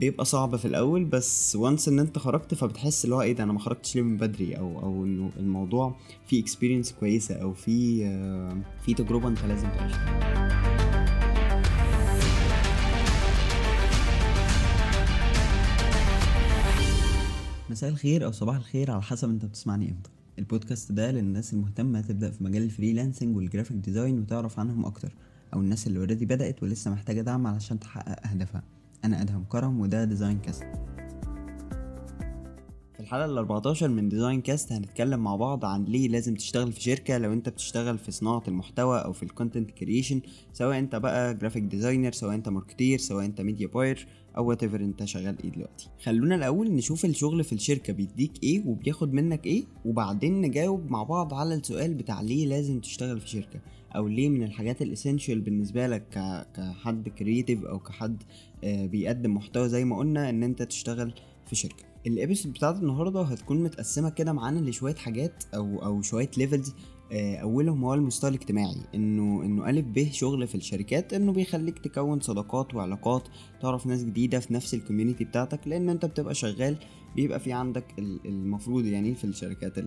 بيبقى صعب في الأول بس once إن أنت خرجت فبتحس اللي هو إيه ده أنا ما خرجتش ليه من بدري؟ أو أو إنه الموضوع فيه experience كويسة أو في في تجربة أنت لازم تعيشها. مساء الخير أو صباح الخير على حسب أنت بتسمعني إمتى. البودكاست ده للناس المهتمة تبدأ في مجال ال freelancing وال graphic design وتعرف عنهم أكتر أو الناس اللي already بدأت ولسه محتاجة دعم علشان تحقق أهدافها. أنا أدهم كرم وده Design Cast الحلقة ال 14 من Design Cast هنتكلم مع بعض عن ليه لازم تشتغل في شركة لو انت بتشتغل في صناعة المحتوى أو في ال content creation سواء انت بقى graphic designer سواء انت marketer سواء انت media buyer أو وات انت شغال إيه دلوقتي. خلونا الأول نشوف الشغل في الشركة بيديك إيه وبياخد منك إيه وبعدين نجاوب مع بعض على السؤال بتاع ليه لازم تشتغل في شركة أو ليه من الحاجات ال essential بالنسبة لك كحد creative أو كحد آه، بيقدم محتوى زي ما قلنا إن أنت تشتغل في شركة. ال episode بتاعت النهارده هتكون متقسمة كده معانا لشوية حاجات أو أو شوية levels آه، أولهم هو المستوى الاجتماعي انه إنه ألف ب شغل في الشركات إنه بيخليك تكون صداقات وعلاقات تعرف ناس جديدة في نفس ال community بتاعتك لأن أنت بتبقى شغال بيبقى في عندك المفروض يعني في الشركات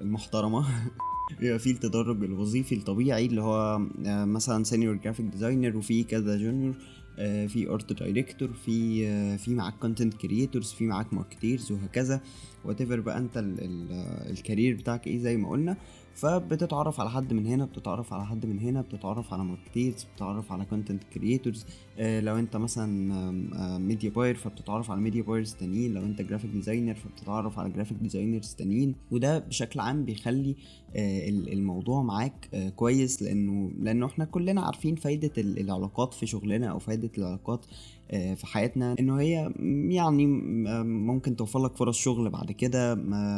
المحترمة بيبقى في التدرج الوظيفي الطبيعي اللي هو آه، مثلا senior graphic designer وفي كذا junior في art director في آه، في معاك content creators في معاك marketers وهكذا. وات بقى انت ال career بتاعك إيه زي ما قلنا. فبتتعرف على حد من هنا بتتعرف على حد من هنا بتتعرف على marketers بتتعرف على content creators آه لو انت مثلا media buyer فبتتعرف على media buyers تانيين. لو انت graphic designer فبتتعرف على graphic designers تانيين. وده بشكل عام بيخلي آه الموضوع معاك آه كويس. لأنه لأنه إحنا كلنا عارفين فايدة العلاقات في شغلنا أو فايدة العلاقات آه، في حياتنا إنه هي يعني ممكن توفر لك فرص شغل بعد كده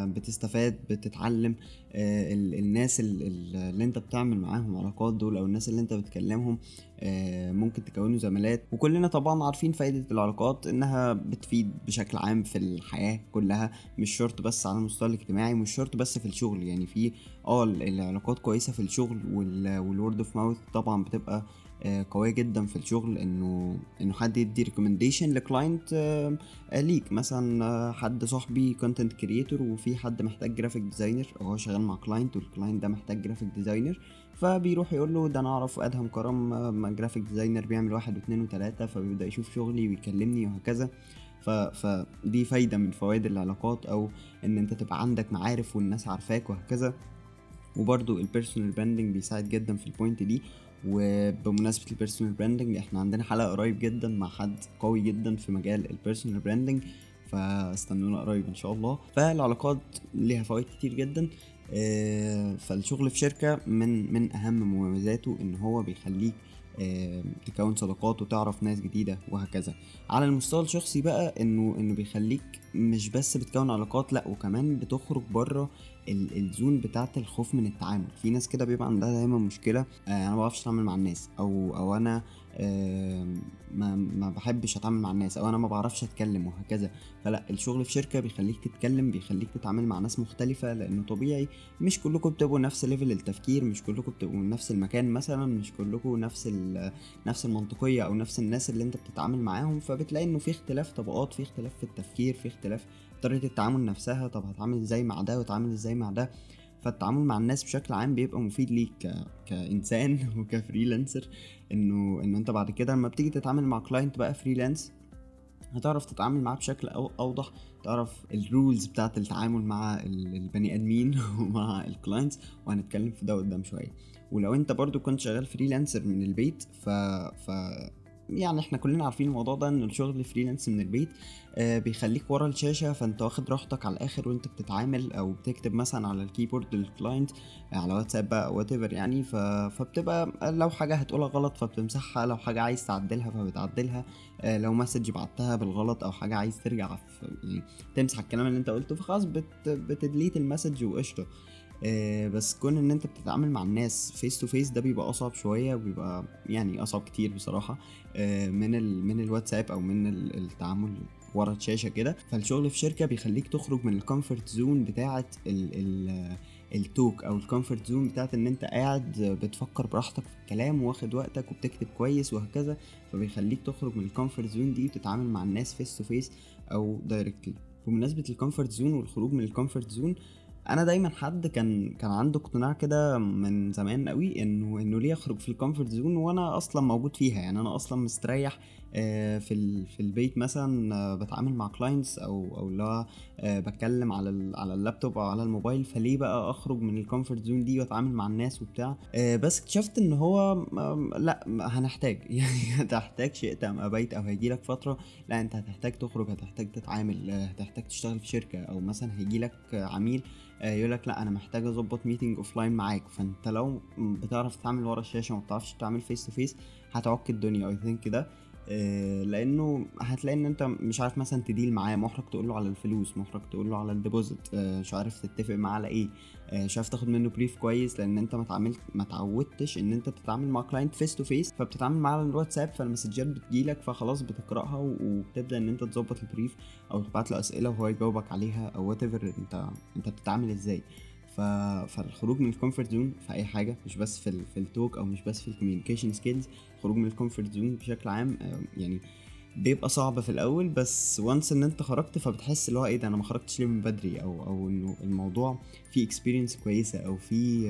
بتستفاد بتتعلم آه، الناس اللي أنت بتعمل معاهم علاقات دول أو الناس اللي أنت بتكلمهم آه، ممكن تكونوا زملات وكلنا طبعا عارفين فايدة العلاقات إنها بتفيد بشكل عام في الحياة كلها مش شرط بس على المستوى الاجتماعي مش شرط بس في الشغل. يعني في آه العلاقات كويسة في الشغل وال word of mouth طبعا بتبقى آه، قوية جدا في الشغل إنه إنه حد يدي recommendation ل client ليك. مثلا آه، حد صاحبي content creator وفي حد محتاج graphic designer هو شغال مع client وال client ده محتاج graphic designer فبيروح يقول له ده أنا أعرف أدهم كرم graphic designer بيعمل واحد واثنين وثلاثة فبيبدأ يشوف شغلي ويكلمني وهكذا. ف... فدي فايدة من فوائد العلاقات أو إن أنت تبقى عندك معارف والناس عارفاك وهكذا. وبرضو ال personal branding بيساعد جدا في ال point دي. وبمناسبة ال personal branding إحنا عندنا حلقة قريب جدا مع حد قوي جدا في مجال ال personal branding فاستنونا قريب إن شاء الله. فالعلاقات ليها فوائد كتير جدا. آه، فالشغل في شركة من من أهم مميزاته إن هو بيخليك تكون صداقات وتعرف ناس جديدة وهكذا. على المستوى الشخصي بقى إنه إنه بيخليك مش بس بتكون علاقات لأ وكمان بتخرج بره الزون بتاعت الخوف من التعامل. في ناس كده بيبقى عندها دايما مشكلة آه أنا ما بعرفش أتعامل مع الناس أو أو أنا آه ما ما بحبش أتعامل مع الناس أو أنا ما بعرفش أتكلم وهكذا. فلأ الشغل في شركة بيخليك تتكلم بيخليك تتعامل مع ناس مختلفة لأنه طبيعي مش كلكم بتبقوا نفس ليفل التفكير مش كلكم بتبقوا من نفس المكان مثلا مش كلكم نفس نفس المنطقية أو نفس الناس اللي أنت بتتعامل معاهم فبتلاقي إنه في اختلاف طبقات في اختلاف في التفكير في اختلاف طريقة التعامل نفسها طب هتعامل إزاي مع ده وتعامل إزاي مع ده؟ فالتعامل مع الناس بشكل عام بيبقى مفيد ليك ك... كإنسان وك freelancer إنه إنه أنت بعد كده لما بتيجي تتعامل مع client بقى freelance هتعرف تتعامل معاه بشكل أو أوضح تعرف ال rules بتاعت التعامل مع البني آدمين ومع ال clients وهنتكلم في ده قدام شوية. ولو انت برضو كنت شغال freelancer من البيت ف, ف... يعني إحنا كلنا عارفين الموضوع ده ان الشغل freelance من البيت آه بيخليك ورا الشاشة فانت واخد راحتك على الآخر وانت بتتعامل أو بتكتب مثلا على ال keyboard لل client على واتساب بقى وات يعني ف... فبتبقى لو حاجة هتقولها غلط فبتمسحها لو حاجة عايز تعدلها فبتعدلها آه لو message بعتها بالغلط أو حاجة عايز ترجع يعني تمسح الكلام اللي انت قلته فخلاص بت... بت delete ال message وقشطة. بس كون إن أنت بتتعامل مع الناس face to face ده بيبقى أصعب شوية وبيبقى يعني أصعب كتير بصراحة آه من من الواتساب أو من التعامل ورا الشاشة كده. فالشغل في شركة بيخليك تخرج من ال comfort zone بتاعه ال ال التوك أو ال comfort zone بتاعت إن أنت قاعد بتفكر براحتك في الكلام واخد وقتك وبتكتب كويس وهكذا. فبيخليك تخرج من ال comfort zone دي وتتعامل مع الناس face to face أو directly بمناسبة ال comfort zone والخروج من ال comfort zone أنا دايما حد كان كان عنده اقتناع كده من زمان قوي انه انه ليه اخرج في ال comfort zone وأنا أصلا موجود فيها. يعني أنا أصلا مستريح في في البيت مثلا آه، بتعامل مع clients أو أو اللي هو آه، بتكلم على على اللابتوب أو على الموبايل فليه بقى أخرج من ال comfort zone دي وأتعامل مع الناس وبتاع؟ بس اكتشفت إن هو لأ هنحتاج. يعني هتحتاج شئت ام ابيت أو هيجي لك فترة لأ أنت هتحتاج تخرج هتحتاج تتعامل هتحتاج تشتغل في شركة. أو مثلا هيجي لك عميل يقول لك لأ أنا محتاج أظبط meeting offline معاك. فأنت لو بتعرف تتعامل ورا الشاشة وما بتعرفش تتعامل face to face هتعك الدنيا. I think ده آه، لأنه هتلاقي إن أنت مش عارف مثلا ت deal معاه محرج تقول له على الفلوس محرج تقول له على ال deposit آه، مش عارف تتفق معاه على إيه آه، مش عارف تاخد منه brief كويس لأن أنت ما اتعاملت ما اتعودتش إن أنت تتعامل مع client face to face فبتتعامل معاه على الواتساب فال messages بتجيلك فخلاص بتقرأها وبتبدأ إن أنت تظبط ال brief أو تبعت له أسئلة وهو يجاوبك عليها أو وات انت أنت بتتعامل إزاي. ف... فالخروج من ال comfort zone في أي حاجة مش بس في ال... في ال talk أو مش بس في ال communication skills الخروج من ال comfort zone بشكل عام يعني بيبقى صعب في الأول بس once إن أنت خرجت فبتحس اللي هو إيه ده أنا ما خرجتش ليه من بدري؟ أو أو إنه الموضوع فيه experience كويسة أو في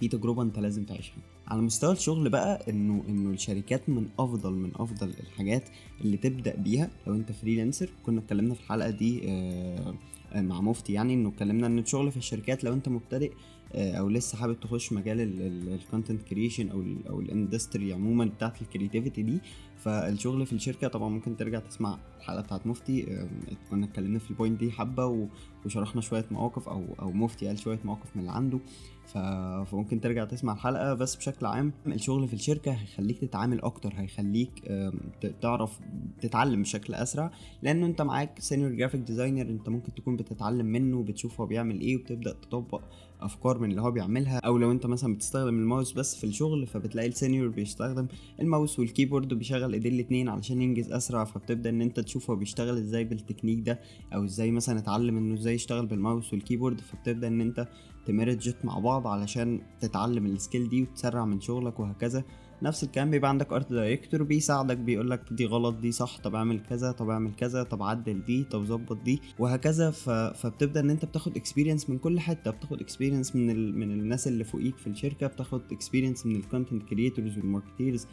في تجربة أنت لازم تعيشها. على مستوى الشغل بقى إنه إنه الشركات من أفضل من أفضل الحاجات اللي تبدأ بيها لو أنت freelancer كنا اتكلمنا في الحلقة دي آه مع مفتي يعني انه اتكلمنا ان الشغل في الشركات لو انت مبتدئ أو لسه حابب تخش مجال ال content creation أو أو ال industry عموما بتاعت ال creativity دي. فالشغل في الشركة طبعا ممكن ترجع تسمع الحلقة بتاعت مفتي. كنا اتكلمنا في ال point دي حبة وشرحنا شوية مواقف أو أو مفتي قال شوية مواقف من اللي عنده. فممكن ترجع تسمع الحلقة بس بشكل عام. الشغل في الشركة هيخليك تتعامل أكتر هيخليك تعرف تتعلم بشكل أسرع. لأنه أنت معاك senior graphic designer أنت ممكن تكون بتتعلم منه بتشوف هو بيعمل إيه وبتبدأ تطبق أفكار من اللي هو بيعملها أو لو أنت مثلا بتستخدم الماوس بس في الشغل فبتلاقي ال senior بيستخدم ال mouse وال keyboard وبيشغل ايدين الاتنين علشان ينجز أسرع. فبتبدأ إن أنت تشوف هو بيشتغل إزاي بالتكنيك ده أو إزاي مثلا اتعلم إنه إزاي يشتغل بال mouse وال keyboard. فبتبدأ إن أنت ت merge مع بعض علشان تتعلم ال skill دي وتسرع من شغلك وهكذا. نفس الكلام بيبقى عندك art director بيساعدك بيقول لك دي غلط دي صح طب اعمل كذا طب اعمل كذا طب عدل دي طب ظبط دي وهكذا. ف... فبتبدأ إن أنت بتاخد experience من كل حتة بتاخد experience من ال... من الناس اللي فوقيك في الشركة بتاخد experience من ال content creators وال marketers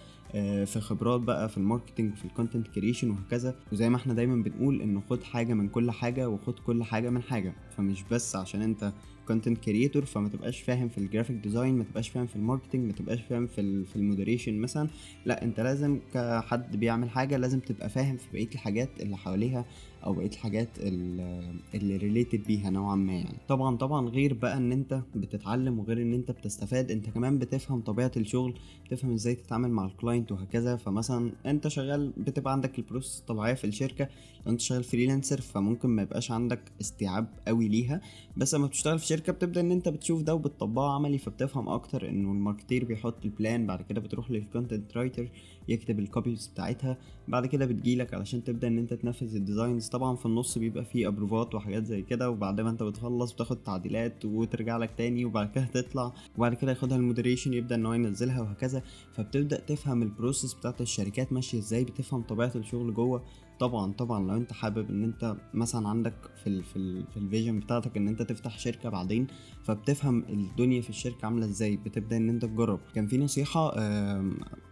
في خبرات بقى في ال marketing في ال content creation وهكذا. وزي ما إحنا دايما بنقول إنه خد حاجة من كل حاجة وخد كل حاجة من حاجة. فمش بس عشان أنت content creator فما تبقاش فاهم في ال graphic design ما تبقاش فاهم في ال marketing ما تبقاش فاهم في في ال moderation مثلا. لا أنت لازم كحد بيعمل حاجة لازم تبقى فاهم في بقية الحاجات اللي حواليها. أو بقيه الحاجات اللي related بيها نوعا ما يعني. طبعا طبعا غير بقى إن أنت بتتعلم وغير إن أنت بتستفاد أنت كمان بتفهم طبيعة الشغل بتفهم إزاي تتعامل مع ال client وهكذا. فمثلا أنت شغال بتبقى عندك ال process الطبيعية في الشركة لو أنت شغال freelancer فممكن ما يبقاش عندك استيعاب قوي ليها. بس لما بتشتغل في شركة بتبدأ إن أنت بتشوف ده وبتطبقه عملي فبتفهم أكتر إنه ال marketer بيحط ال plan بعد كده بتروح لل content writer يكتب ال copies بتاعتها. بعد كده بتجيلك علشان تبدأ إن أنت تنفذ ال designs طبعا في النص بيبقى فيه approvات وحاجات زي كده وبعد ما أنت بتخلص بتاخد تعديلات وترجع لك تاني وبعد كده تطلع وبعد كده ياخدها ال moderation يبدأ إن هو ينزلها وهكذا. فبتبدأ تفهم ال process بتاعت الشركات ماشية إزاي بتفهم طبيعة الشغل جوه. طبعا طبعا لو أنت حابب إن أنت مثلا عندك في ال في, في ال vision بتاعتك إن أنت تفتح شركة بعدين فبتفهم الدنيا في الشركة عاملة إزاي بتبدأ إن أنت تجرب. كان في نصيحة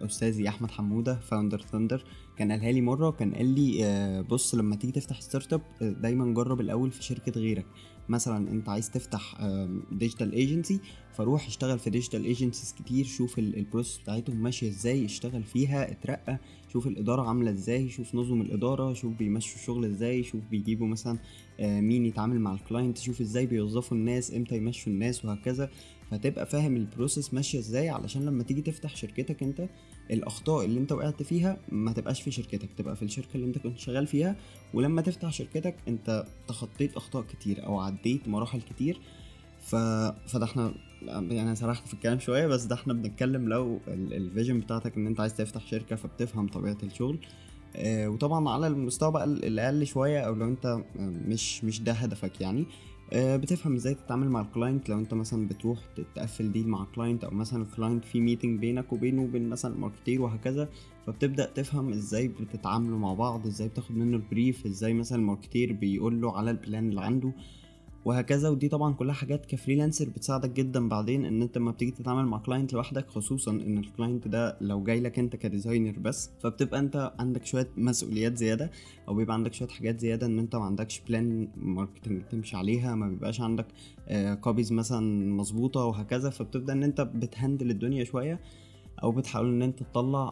أستاذي أحمد حمودة founder Thunder كان قالها لي مرة كان قال لي آه، بص لما تيجي تفتح startup آه، دايما جرب الأول في شركة غيرك. مثلا أنت عايز تفتح digital agency فروح اشتغل في digital agencies كتير شوف ال process بتاعتهم ماشية إزاي اشتغل فيها اترقى. شوف الإدارة عاملة إزاي شوف نظم الإدارة شوف بيمشوا الشغل إزاي شوف بيجيبوا مثلا آه، مين يتعامل مع ال client شوف إزاي بيوظفوا الناس إمتى يمشوا الناس وهكذا. فتبقى فاهم ال process ماشية إزاي علشان لما تيجي تفتح شركتك أنت الأخطاء اللي أنت وقعت فيها ما تبقاش في شركتك تبقى في الشركة اللي أنت كنت شغال فيها. ولما تفتح شركتك أنت تخطيت أخطاء كتير أو عديت مراحل كتير. ف... فده إحنا يعني سرحت في الكلام شوية بس ده إحنا بنتكلم لو ال vision بتاعتك إن أنت عايز تفتح شركة فبتفهم طبيعة الشغل. آه وطبعا على المستوى بقى الاقل شوية أو لو أنت مش مش ده هدفك يعني. آه، بتفهم إزاي تتعامل مع ال client لو أنت مثلا بتروح تقفل deal مع client أو مثلا ال client في meeting بينك وبينه وبين مثلا marketer وهكذا فبتبدأ تفهم إزاي بتتعاملوا مع بعض إزاي بتاخد منه ال brief إزاي مثلا ال marketer بيقول له على ال plan اللي عنده. وهكذا ودي طبعا كلها حاجات ك freelancer بتساعدك جدا بعدين إن أنت لما بتيجي تتعامل مع client لوحدك خصوصا إن ال client ده لو جاي لك أنت ك designer بس فبتبقى أنت عندك شوية مسؤوليات زيادة أو بيبقى عندك شوية حاجات زيادة إن أنت ما عندكش plan marketing تمشي عليها ما بيبقاش عندك copies مثلا مظبوطة وهكذا فبتبدأ إن أنت بت handle الدنيا شوية. أو بتحاول إن أنت تطلع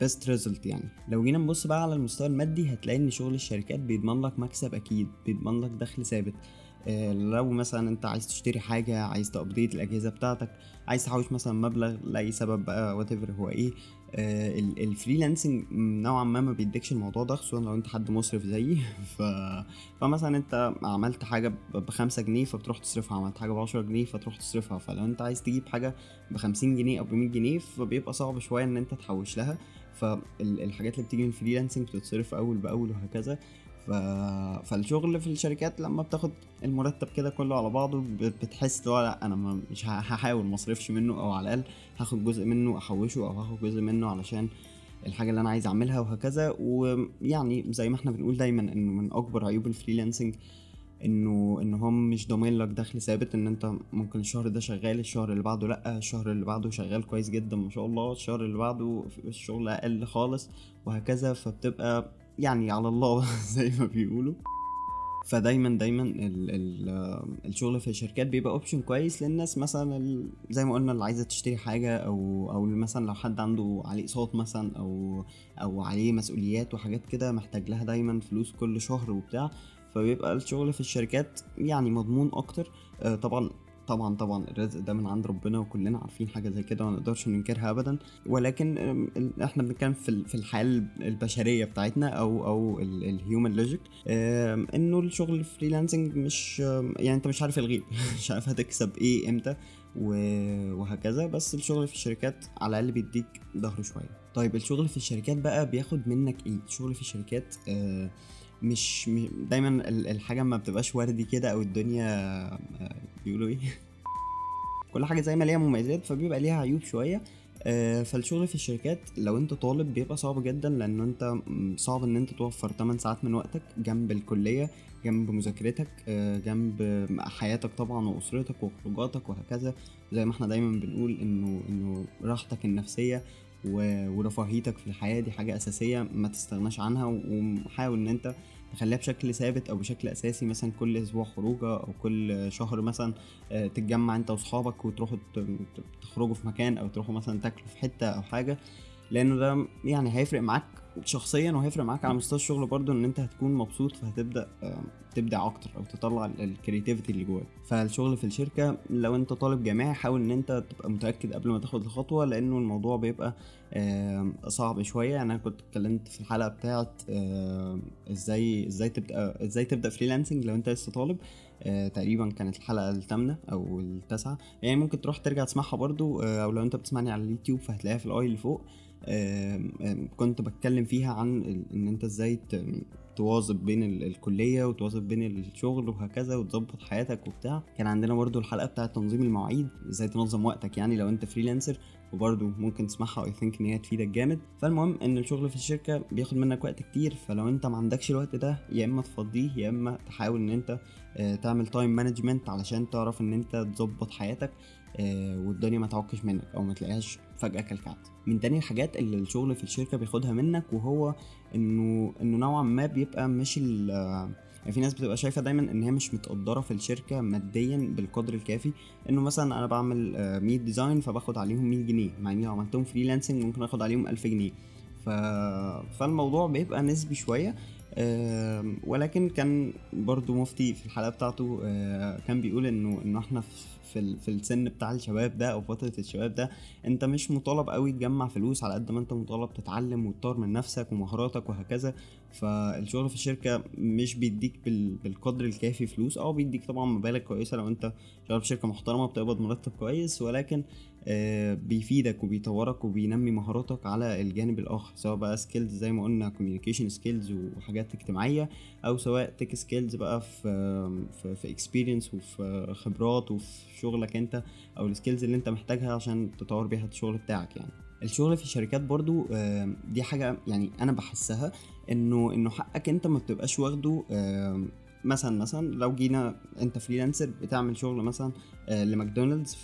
best result يعني. لو جينا نبص بقى على المستوى المادي هتلاقي إن شغل الشركات بيضمن لك مكسب أكيد بيضمن لك دخل ثابت. آه، لو مثلا أنت عايز تشتري حاجة عايز ت update الأجهزة بتاعتك عايز تحوش مثلا مبلغ لأي سبب بقى وات هو إيه ال freelancing نوعا ما ما بيديكش الموضوع ده خصوصا لو أنت حد مسرف زيي. ف... فمثلا أنت عملت حاجة بخمسة جنيه فبتروح تصرفها عملت حاجة بعشرة جنيه فتروح تصرفها. فلو أنت عايز تجيب حاجة بخمسين جنيه أو بمية جنيه فبيبقى صعب شوية إن أنت تحوش لها. فالحاجات اللي بتيجي من ال freelancing بتتصرف أول بأول وهكذا. ف... فالشغل في الشركات لما بتاخد المرتب كده كله على بعضه بتحس لو لا أنا مش هحاول ما أصرفش منه أو على الأقل هاخد جزء منه أحوشه أو هاخد جزء منه علشان الحاجة اللي أنا عايز أعملها وهكذا. ويعني زي ما إحنا بنقول دايما إنه من أكبر عيوب الفريلانسنج إنه إن هم مش ضامن لك دخل ثابت إن أنت ممكن الشهر ده شغال الشهر اللي بعده لأ الشهر اللي بعده شغال كويس جدا ما شاء الله الشهر اللي بعده الشغل أقل خالص وهكذا. فبتبقى يعني على الله زي ما بيقولوا. فدايما دايما ال ال الشغل في الشركات بيبقى option كويس للناس مثلا زي ما قلنا اللي عايزة تشتري حاجة أو أو مثلا لو حد عنده عليه أقساط مثلا أو أو عليه مسؤوليات وحاجات كده محتاج لها دايما فلوس كل شهر وبتاع فبيبقى الشغل في الشركات يعني مضمون أكتر. آه، طبعا طبعا طبعا الرزق ده من عند ربنا وكلنا عارفين حاجة زي كده وما نقدرش ننكرها ابدا. ولكن إحنا بنتكلم في في الحياة البشرية بتاعتنا أو أو ال human logic إنه الشغل الفريلانسنج مش يعني أنت مش عارف الغيب مش عارف هتكسب إيه إمتى وهكذا. بس الشغل في الشركات على الأقل بيديك ظهره شوية. طيب الشغل في الشركات بقى بياخد منك إيه؟ الشغل في الشركات آه مش دايما الحاجة ما بتبقاش وردي كده أو الدنيا آه، بيقولوا إيه؟ كل حاجة زي ما ليها مميزات فبيبقى ليها عيوب شوية. آه، فالشغل في الشركات لو أنت طالب بيبقى صعب جدا لأن أنت صعب إن أنت توفر 8 ساعات من وقتك جنب الكلية جنب مذاكرتك آه، جنب حياتك طبعا وأسرتك وخروجاتك وهكذا. زي ما إحنا دايما بنقول إنه إنه راحتك النفسية ورفاهيتك في الحياة دي حاجة أساسية ما تستغناش عنها وحاول إن أنت تخليها بشكل ثابت أو بشكل أساسي مثلا كل أسبوع خروجة أو كل شهر مثلا آه، تتجمع أنت وأصحابك وتروحوا تخرجوا في مكان أو تروحوا مثلا تاكلوا في حتة أو حاجة لأنه ده يعني هيفرق معاك شخصيا وهيفرق معاك على مستوى الشغل برضو إن أنت هتكون مبسوط فهتبدأ تبدع أكتر أو تطلع ال creativity اللي جواك. فالشغل في الشركة لو أنت طالب جامعي حاول إن أنت تبقى متأكد قبل ما تاخد الخطوة لأنه الموضوع بيبقى صعب شوية. أنا كنت اتكلمت في الحلقة بتاعت إزاي إزاي تبدأ إزاي تبدأ freelancing لو أنت لسه طالب. آه تقريبا كانت الحلقة الثامنة أو التاسعة. يعني ممكن تروح ترجع تسمعها برضو آه أو لو أنت بتسمعني على اليوتيوب فهتلاقيها في ال i اللي فوق. كنت بتكلم فيها عن إن أنت إزاي تواظب بين الكلية وتواظب بين الشغل وهكذا وتظبط حياتك وبتاع. كان عندنا برضو الحلقة بتاعة تنظيم المواعيد إزاي تنظم وقتك يعني لو أنت freelancer وبرضو ممكن تسمعها I think إن هي تفيدك جامد. فالمهم إن الشغل في الشركة بياخد منك وقت كتير فلو أنت ما عندكش الوقت ده يا إما تفضيه يا إما تحاول إن أنت آه، تعمل time management علشان تعرف إن أنت تظبط حياتك آه، والدنيا ما تعكش منك أو ما تلاقيهاش فجأة كلكعت من تاني الحاجات اللي الشغل في الشركة بياخدها منك وهو إنه إنه نوعا ما بيبقى مش ال يعني في ناس بتبقى شايفة دايما إن هي مش متقدرة في الشركة ماديا بالقدر الكافي إنه مثلا أنا بعمل 100 design فباخد عليهم 100 جنيه. مع إني لو عملتهم freelancing ممكن آخد عليهم 1000 جنيه. ف... فالموضوع بيبقى نسبي شوية ولكن كان برضو مفتي في الحلقة بتاعته آه، كان بيقول إنه إنه إحنا في في السن بتاع الشباب ده أو فترة الشباب ده أنت مش مطالب قوي تجمع فلوس على قد ما أنت مطالب تتعلم وتطور من نفسك ومهاراتك وهكذا. فالشغل في الشركة مش بيديك بالقدر الكافي فلوس. أه بيديك طبعا مبالغ كويسة لو أنت شغال في شركة محترمة بتقبض مرتب كويس ولكن بيفيدك وبيطورك وبينمي مهاراتك على الجانب الآخر سواء بقى skills زي ما قلنا communication skills وحاجات اجتماعية أو سواء tech skills بقى في في, في experience وفي خبرات وفي شغلك أنت أو ال skills اللي أنت محتاجها عشان تطور بيها الشغل بتاعك يعني. الشغل في الشركات برضو آه، دي حاجة يعني أنا بحسها إنه إنه حقك أنت ما بتبقاش واخده آه، مثلا مثلا لو جينا أنت freelancer بتعمل شغل مثلا آه، لماكدونالدز.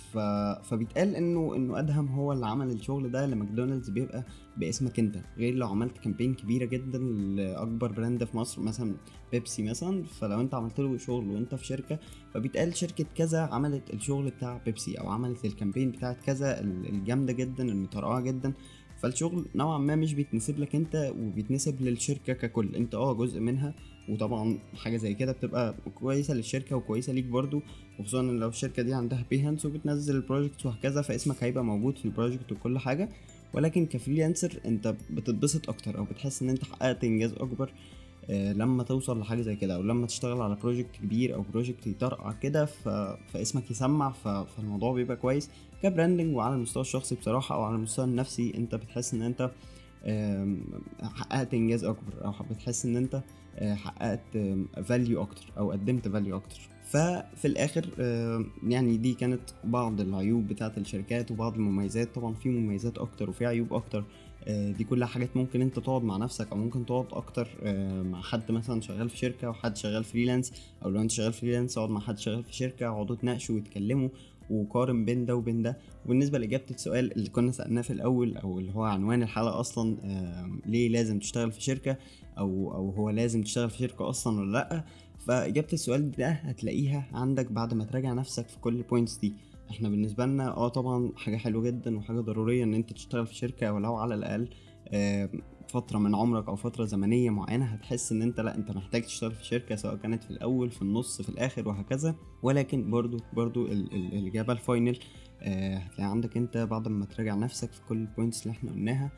فبيتقال إنه إنه أدهم هو اللي عمل الشغل ده لماكدونالدز بيبقى باسمك أنت غير لو عملت campaign كبيرة جدا لأكبر brand في مصر مثلا بيبسي مثلا فلو أنت عملت له شغل وأنت في شركة فبيتقال شركة كذا عملت الشغل بتاع بيبسي أو عملت ال campaign بتاعت كذا الجامدة جدا المفرقعة جدا فالشغل نوعا ما مش بيتنسب لك أنت وبيتنسب للشركة ككل. أنت آه جزء منها وطبعا حاجة زي كده بتبقى كويسة للشركة وكويسة ليك برضو وخصوصا لو الشركة دي عندها Behance وبتنزل ال project وهكذا فاسمك هيبقى موجود في ال project وكل حاجة. ولكن ك freelancer أنت بتتبسط أكتر أو بتحس إن أنت حققت إنجاز أكبر لما توصل لحاجة زي كده أو لما تشتغل على project كبير أو project يطرقع كده. فاسمك يسمع. فالموضوع بيبقى كويس ك branding وعلى المستوى الشخصي بصراحة أو على المستوى النفسي أنت بتحس إن أنت حققت إنجاز أكبر أو بتحس إن أنت آه، حققت value أكتر أو قدمت value أكتر ففي الآخر يعني دي كانت بعض العيوب بتاعة الشركات وبعض المميزات طبعا في مميزات أكتر وفي عيوب أكتر آه، دي كلها حاجات ممكن انت تقعد مع نفسك أو ممكن تقعد أكتر آه، مع حد مثلا شغال في شركة وحد شغال freelance أو لو انت شغال freelance اقعد مع حد شغال في شركة اقعدوا تناقشوا وتكلموا وقارن بين ده وبين ده. وبالنسبة لإجابة السؤال اللي كنا سألناه في الأول أو اللي هو عنوان الحلقة أصلا ليه لازم تشتغل في شركة أو أو هو لازم تشتغل في شركة أصلا ولا لأ؟ فإجابة السؤال ده هتلاقيها عندك بعد ما تراجع نفسك في كل ال points دي. إحنا بالنسبة لنا آه طبعا حاجة حلوة جدا وحاجة ضرورية إن أنت تشتغل في شركة ولو على الأقل فترة من عمرك أو فترة زمنية معينة هتحس إن أنت لأ أنت محتاج تشتغل في شركة سواء كانت في الأول في النص في الآخر وهكذا. ولكن برضو برضو الإجابة ال final آه هتلاقي عندك أنت بعد ما تراجع نفسك في كل ال points اللي إحنا قلناها.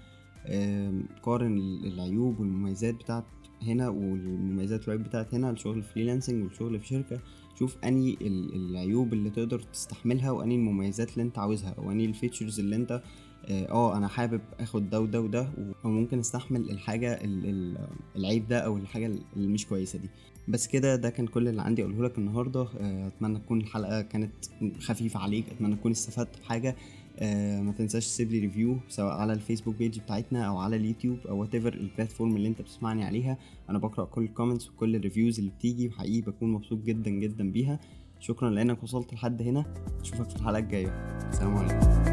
آه قارن العيوب والمميزات بتاعت هنا والمميزات والعيوب بتاعت هنا الشغل ال freelancing والشغل في شركة. شوف أنهي العيوب اللي تقدر تستحملها وأنهي المميزات اللي أنت عاوزها وأنهي ال features اللي أنت آه, آه، أنا حابب آخد ده وده وده وممكن أستحمل الحاجة العيب ده أو الحاجة اللي مش كويسة دي. بس كده ده كان كل اللي عندي أقوله لك النهارده. آه، أتمنى تكون الحلقة كانت خفيفة عليك أتمنى تكون استفدت بحاجة. آه ما تنساش تسيب لي review سواء على ال Facebook page بتاعتنا أو على اليوتيوب أو whatever ال platform اللي أنت بتسمعني عليها. أنا بقرأ كل ال comments وكل ال reviews اللي بتيجي وحقيقي بكون مبسوط جدا جدا بيها. شكرا لأنك وصلت لحد هنا. أشوفك في الحلقة الجاية. السلام عليكم.